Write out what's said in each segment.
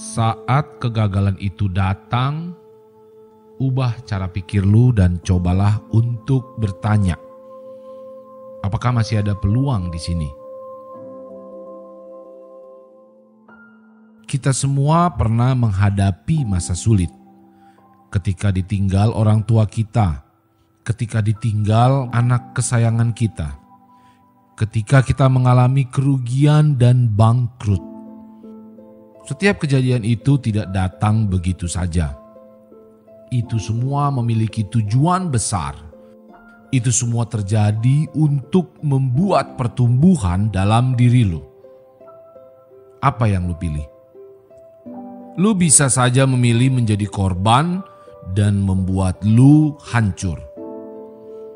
Saat kegagalan itu datang, ubah cara pikir lu dan cobalah untuk bertanya, apakah masih ada peluang di sini? Kita semua pernah menghadapi masa sulit. Ketika ditinggal orang tua kita, ketika ditinggal anak kesayangan kita, ketika kita mengalami kerugian dan bangkrut setiap kejadian itu tidak datang begitu saja. Itu semua memiliki tujuan besar. Itu semua terjadi untuk membuat pertumbuhan dalam diri lu. Apa yang lu pilih? Lu bisa saja memilih menjadi korban dan membuat lu hancur.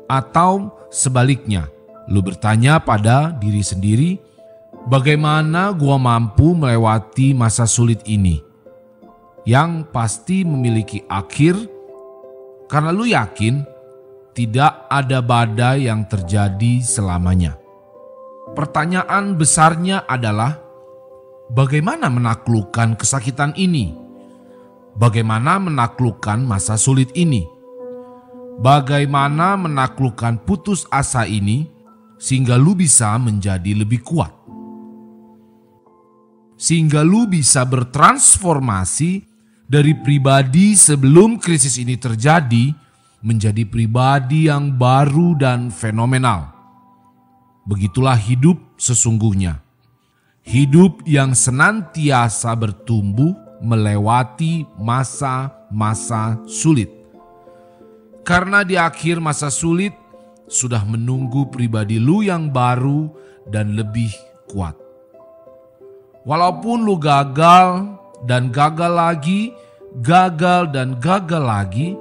Atau sebaliknya, lu bertanya pada diri sendiri, Bagaimana gua mampu melewati masa sulit ini? Yang pasti memiliki akhir karena lu yakin tidak ada badai yang terjadi selamanya. Pertanyaan besarnya adalah bagaimana menaklukkan kesakitan ini? Bagaimana menaklukkan masa sulit ini? Bagaimana menaklukkan putus asa ini sehingga lu bisa menjadi lebih kuat? Sehingga lu bisa bertransformasi dari pribadi sebelum krisis ini terjadi menjadi pribadi yang baru dan fenomenal. Begitulah hidup sesungguhnya. Hidup yang senantiasa bertumbuh melewati masa-masa sulit. Karena di akhir masa sulit sudah menunggu pribadi lu yang baru dan lebih kuat. Walaupun lu gagal dan gagal lagi, gagal dan gagal lagi,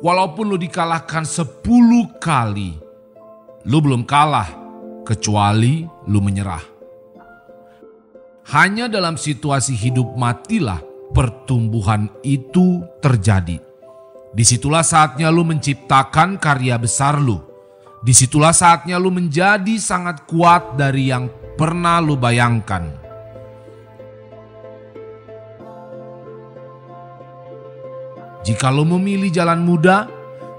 walaupun lu dikalahkan sepuluh kali, lu belum kalah kecuali lu menyerah. Hanya dalam situasi hidup matilah pertumbuhan itu terjadi. Di situlah saatnya lu menciptakan karya besar lu. Di situlah saatnya lu menjadi sangat kuat dari yang pernah lu bayangkan. Jika lo memilih jalan muda,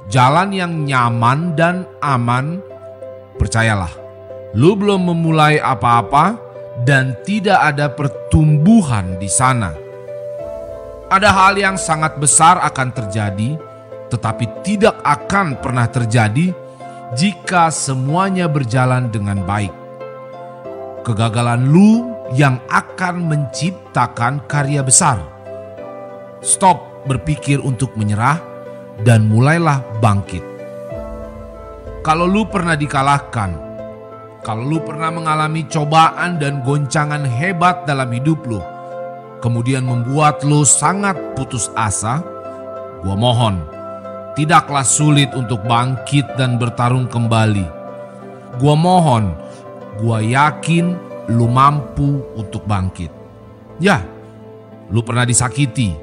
jalan yang nyaman dan aman, percayalah, lo belum memulai apa-apa dan tidak ada pertumbuhan di sana. Ada hal yang sangat besar akan terjadi, tetapi tidak akan pernah terjadi jika semuanya berjalan dengan baik. Kegagalan lu yang akan menciptakan karya besar. Stop berpikir untuk menyerah dan mulailah bangkit. Kalau lu pernah dikalahkan, kalau lu pernah mengalami cobaan dan goncangan hebat dalam hidup lu, kemudian membuat lu sangat putus asa, gua mohon, tidaklah sulit untuk bangkit dan bertarung kembali. Gua mohon, gua yakin lu mampu untuk bangkit. Ya, lu pernah disakiti,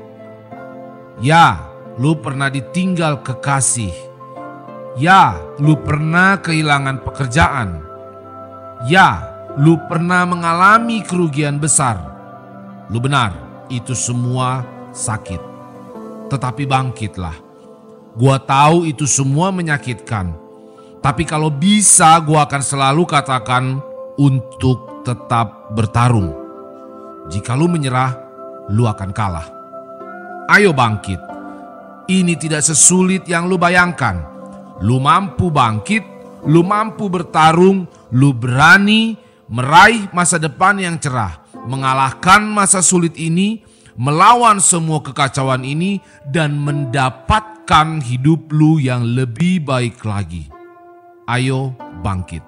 Ya, lu pernah ditinggal kekasih. Ya, lu pernah kehilangan pekerjaan. Ya, lu pernah mengalami kerugian besar. Lu benar, itu semua sakit. Tetapi bangkitlah. Gua tahu itu semua menyakitkan. Tapi kalau bisa gua akan selalu katakan untuk tetap bertarung. Jika lu menyerah, lu akan kalah. Ayo bangkit. Ini tidak sesulit yang lu bayangkan. Lu mampu bangkit, lu mampu bertarung, lu berani meraih masa depan yang cerah, mengalahkan masa sulit ini, melawan semua kekacauan ini, dan mendapatkan hidup lu yang lebih baik lagi. Ayo bangkit.